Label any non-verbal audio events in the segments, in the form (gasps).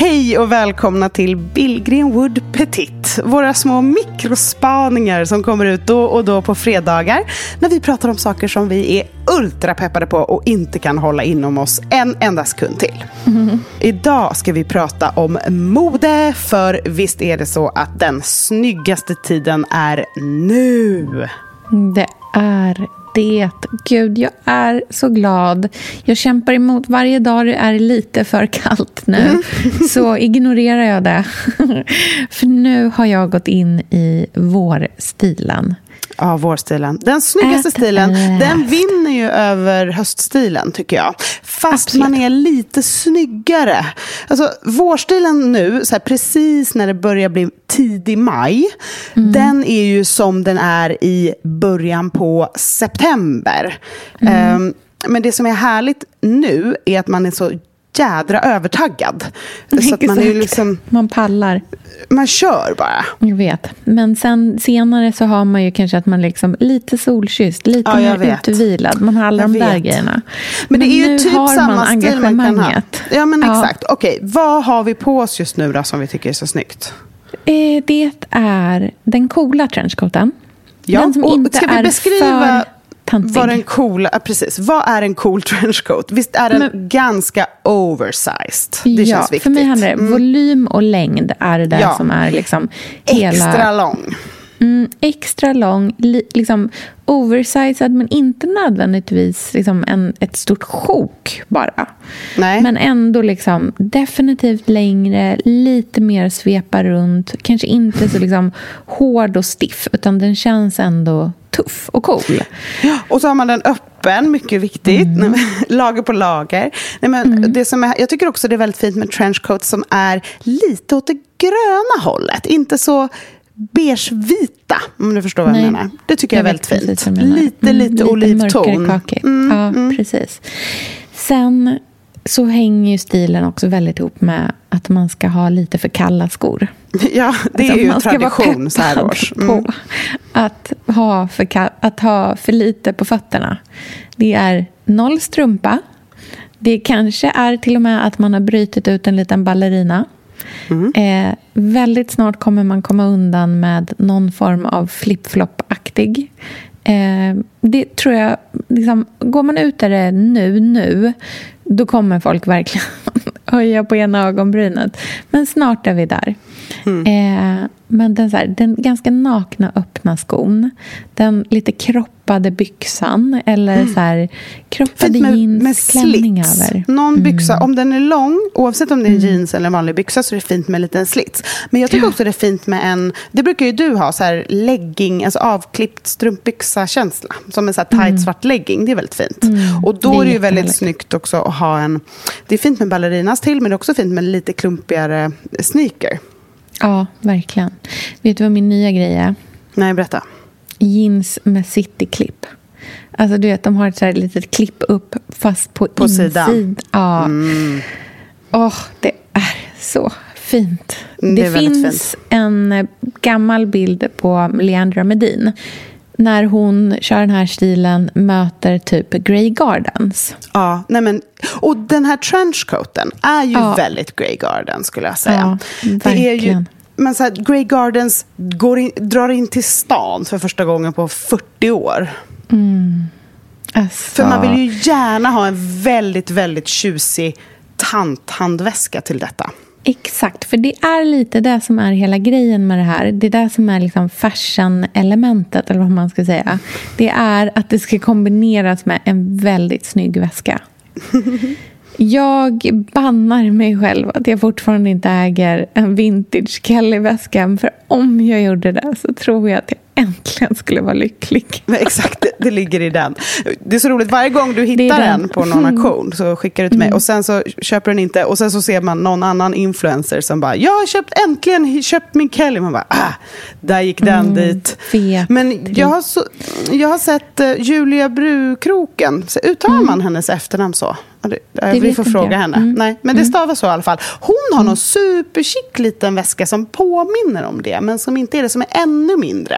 Hej och välkomna till Billgren Wood Petit. Våra små mikrospaningar som kommer ut då och då på fredagar. När vi pratar om saker som vi är ultrapeppade på och inte kan hålla inom oss en enda sekund till. (laughs) Idag ska vi prata om mode. För visst är det så att den snyggaste tiden är nu. Det är det. Gud, jag är så glad. Jag kämpar emot varje dag det är lite för kallt nu. (laughs) Så ignorerar jag det. (laughs) För nu har jag gått in i vårstilen. Ja, vårstilen. Den snyggaste stilen, den vinner ju över höststilen tycker jag. Fast Absolut. man är lite snyggare. Alltså vårstilen nu, så här, precis när det börjar bli tidig maj, Mm. den är ju som den är i början på september. Mm. Ehm, men det som är härligt nu är att man är så jädra övertaggad. Så att man är liksom, Man pallar. man kör bara. Jag vet. Men sen senare så har man ju kanske att man liksom lite solkysst, lite Ja, mer vet. utvilad. Man har alla Jag de där vet. grejerna. Men det är ju nu typ har samma man stil man kan ha. Ja, men Ja. exakt. Okej, vad har vi på oss just nu då som vi tycker är så snyggt? Eh, Det är den coola trenchcoaten. Ja, den som och inte ska vi beskriva för tantig. vad den coola, ja, precis, vad är en cool (laughs) trenchcoat? Visst är den Men- ganska oversized? Det ja, känns viktigt. För mig handlar det Mm. volym och längd är det Ja. som är liksom hela... Extra lång. Mm, extra lång, li, liksom oversized men inte nödvändigtvis liksom en, ett stort sjok bara. Nej. Men ändå liksom definitivt längre, lite mer svepa runt. Kanske inte så liksom hård och stiff, utan den känns ändå tuff och cool. Ja, och så har man den öppen, mycket viktigt. Mm. (laughs) Lager på lager. Nej, men det som är, jag tycker också det är väldigt fint med trenchcoat som är lite åt det gröna hållet. Inte så beige-vita, om du förstår vad jag Nej, menar. Det tycker jag, är väldigt fint. du menar. Lite, Mm, lite olivton. mörkare kakigt. Mm, ja, precis. Sen så hänger ju stilen också väldigt ihop med att man ska ha lite för kalla skor. (laughs) Ja, det är Alltså, ju man ska vara tradition så här års. Mm. på att ha, för, att ha för lite på fötterna. Det är noll strumpa. Det kanske är till och med att man har brutit ut en liten ballerina. Mm. Eh, väldigt snart kommer man komma undan med någon form av flip-flop-aktig. Eh, det tror jag, liksom, går man ut där det nu, nu, då kommer folk verkligen (laughs) höja på ena ögonbrynet. Men snart är vi där. Eh, men den, så här, den ganska nakna öppna skon, den lite kroppade byxan eller så här, kroppade med, jeans, med klänning över. Någon byxa, om den är lång, oavsett om det är Mm. jeans eller en vanlig byxa, så är det fint med en liten slits. Men jag tycker också det är fint med en, det brukar ju du ha, så här legging, alltså avklippt strumpbyxa-känsla. Som en så här tight svart legging, det är väldigt fint. Och då Mm. Det är det ju väldigt snyggt också att ha en, det är fint med ballerinas till, men det är också fint med en lite klumpigare sneaker. Ja, verkligen. Vet du vad min nya grej är? Nej, berätta. Jeans med cityklipp. Alltså du vet, de har ett så här litet klipp upp fast på, På sidan. insid. Ja. Mm. Åh, det är så fint. Det det finns en eh, gammal bild på Leandra Medin när hon kör den här stilen möter typ Grey Gardens. Ja, nej men, och den här trenchcoaten är ju Ja. väldigt Grey Garden skulle jag säga. Ja, det är ju, men så här, Grey Gardens går in, drar in till stan för första gången på 40 år. Alltså, För man vill ju gärna ha en väldigt, väldigt tjusig tanthandväska till detta. Exakt, för det är lite det som är hela grejen med det här. Det är det som är liksom fashion-elementet, eller vad man ska säga. Det är att det ska kombineras med en väldigt snygg väska. (laughs) Jag bannar mig själv att jag fortfarande inte äger en vintage Kelly-väska. För om jag gjorde det så tror jag att jag äntligen skulle vara lycklig. (laughs) Men exakt, det, det ligger i den. Det är så roligt, varje gång du hittar en på någon auktion så skickar du till mig och sen så köper den inte och sen så ser man någon annan influencer som bara “jag har köpt, äntligen köpt min Kelly”. Man bara “ah, där gick den Mm, dit”. fet. Men jag har, så, jag har sett uh, Julia Brukroken, Så uttalar man hennes efternamn så? Ja, Det, eh, vi får fråga jag. henne. Mm. Nej, men det stavas så i alla fall. Hon har någon superchick liten väska som påminner om det, men som inte är det, som är ännu mindre.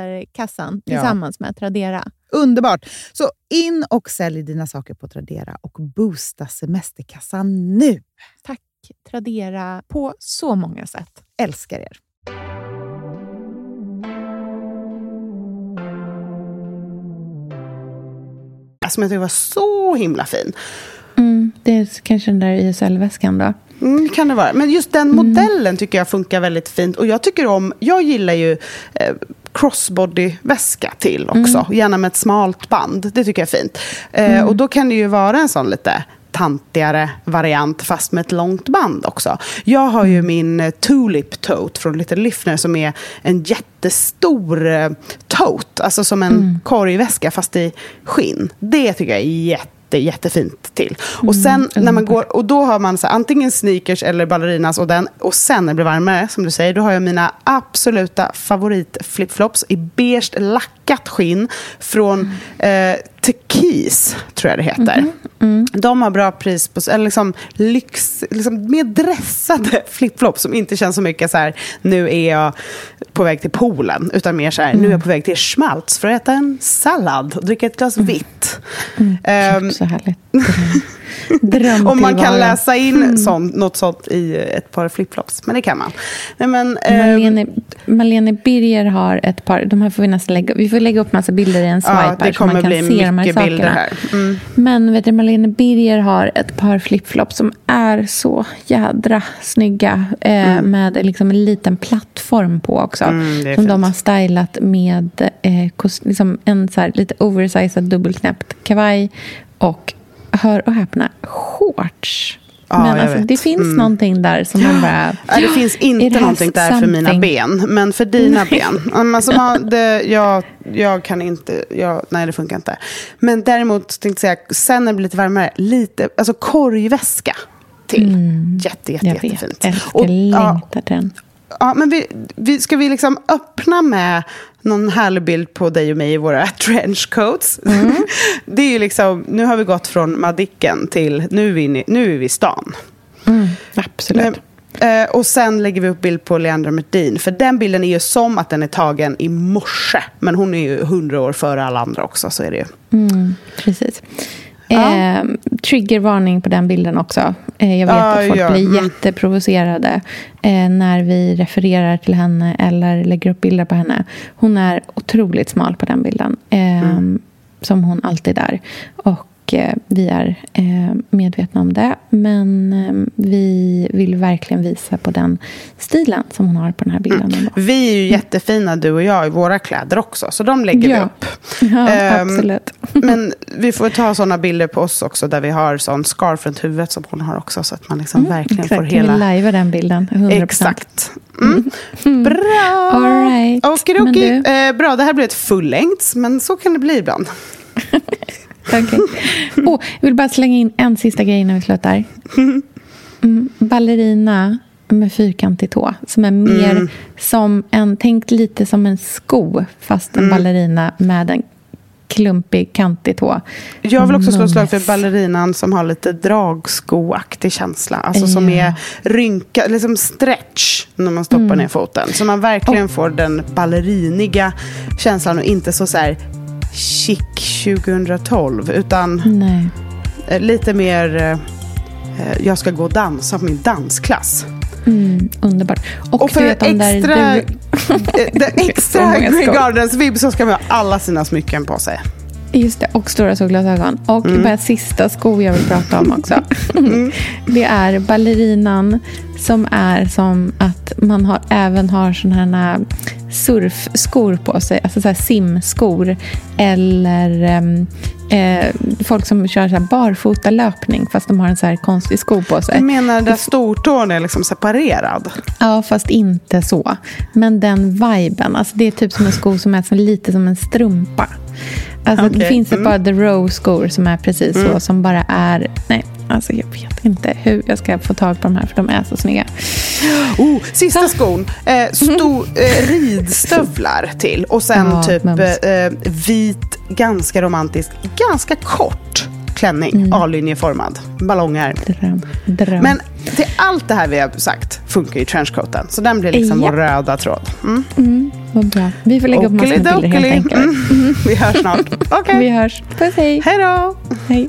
semesterkassan Ja. tillsammans med Tradera. Underbart! Så in och sälj dina saker på Tradera och boosta semesterkassan nu. Tack Tradera på så många sätt. Älskar er! Som jag tycker var så himla fin. Mm, det är kanske den där YSL-väskan då. Mm, kan det vara. Men just den modellen tycker jag funkar väldigt fint. Och jag tycker om, jag gillar ju eh, crossbody-väska till också. Gärna med ett smalt band. Det tycker jag är fint. Eh, Och då kan det ju vara en sån lite tantigare variant fast med ett långt band också. Jag har ju min eh, Tulip Tote från Little Lifner som är en jättestor eh, tote, alltså som en korgväska fast i skinn. Det tycker jag är jätte jättefint till. Och sen när man går, och då har man så här, antingen sneakers eller ballerinas och den, och sen när det blir varmare, som du säger, då har jag mina absoluta favorit flipflops i beige lackat skinn från eh, Tekis, tror jag det heter. De har bra pris på, eller liksom lyx, liksom mer dressade (laughs) flipflops som inte känns så mycket så här, nu är jag på väg till poolen, utan mer så här, nu är jag på väg till Schmaltz för att äta en sallad och dricka ett glas vitt. Ehm, Så härligt. (laughs) Om man kan tillvaro. läsa in sånt, något sånt i ett par flipflops. Men det kan man. Nej, men, ehm, Malene, Malene Birger har ett par, de här får vi nästan lägga, vi får lägga upp massa bilder i en swipe ja, här så man kan se de här sakerna. här. Mm. Men vet du, Malene Birger har ett par flipflops som är så jädra snygga. Eh, Med liksom en liten plattform på också. Mm, som de har stylat med eh, kos, liksom en så här lite oversized dubbelknäppt kavaj. Och hör och häpna, shorts. Ja, Men alltså, det finns Mm. någonting där som man bara... Nej, det finns (gasps) inte någonting där för mina something. ben. Men för dina ben. Ja, Alltså, man, det, jag, jag kan inte. Jag, nej, det funkar inte. Men däremot tänkte jag sen när det blir lite varmare, lite, alltså korgväska till. Jätte, jätte, Mm. Jag jättefint. vet, älskar, Och, ja, längtar till den. Ja, men vi, vi, ska vi liksom öppna med någon härlig bild på dig och mig i våra (laughs) trenchcoats? Mm. (laughs) det är ju liksom, nu har vi gått från Madicken till nu är vi, nu är vi i stan. Absolut. Men, eh, och sen lägger vi upp bild på Leandra Medin. För den bilden är ju som att den är tagen i morse. Men hon är ju hundra år före alla andra också, så är det ju. Mm, precis. Eh, triggervarning på den bilden också. Eh, jag vet Ja, att folk ja, blir mm. jätteprovocerade eh, när vi refererar till henne eller lägger upp bilder på henne. Hon är otroligt smal på den bilden. Eh, Mm. Som hon alltid är. Och eh, vi är eh, medvetna om det. Men eh, vi vill verkligen visa på den stilen som hon har på den här bilden. ändå. Vi är ju jättefina du och jag i våra kläder också, så de lägger vi Ja. upp. (laughs) Ja, Ehm, absolut. (laughs) Men vi får ta sådana bilder på oss också där vi har sån scarf runt huvudet som hon har också så att man liksom verkligen får Mm, Exakt, kan hela... vi lajva den bilden? 100%. Exakt. Mm. Bra! All right. Okidoki. Men Eh, bra, det här blir ett fullängds, men så kan det bli ibland. (laughs) Okej. Oh, jag vill bara slänga in en sista grej innan vi slutar. Mm, ballerina med fyrkantig tå. Som är mer Mm. som en... Tänk lite som en sko, fast Mm. en ballerina med en klumpig, kantig tå. Jag vill också slå ett slag för ballerinan som har lite dragskoaktig känsla. Alltså som Ja. är rynkad, liksom stretch när man stoppar ner foten. Så man verkligen får den balleriniga känslan och inte så, så här chic 2012. Utan Nej. eh, lite mer, eh, eh, jag ska gå och dansa på min dansklass. Mm, underbart. Och, Och för vet de där... extra, du- (laughs) Så (laughs) extra skor. Gardens-vibb så ska man ha alla sina smycken på sig. Just det, och stora solglasögon. Och Mm. bara sista sko jag vill prata om också. (laughs) Det är ballerinan som är som att man har, även har sådana här surfskor på sig. Alltså så simskor. Eller ehm, eh, folk som kör så här barfota löpning fast de har en så här konstig sko på Du sig. menar där stortån är liksom separerad? Ja, fast inte så. Men den viben. Alltså det är typ som en sko som är så lite som en strumpa. Alltså Det Okej, finns mm. ett par The Row-skor som är precis så. Som bara är... Nej, alltså jag vet inte hur jag ska få tag på de här. För de är så snygga. (gasps) Oh, sista skon. Eh, stor, eh, ridstövlar till. Och sen Ja, typ mums. eh, vit, ganska romantisk, ganska kort klänning. Mm. A-linjeformad. Ballonger. Dröm. Dröm. Men till allt det här vi har sagt funkar ju trenchcoaten. Så den blir liksom Ja. vår röda tråd. Mm. mm, vad bra. Vi får lägga upp massor med bilder helt enkelt. Mm. (laughs) Vi hörs snart. (laughs) Okej. Vi hörs. Puss, hej. Hej då! hej.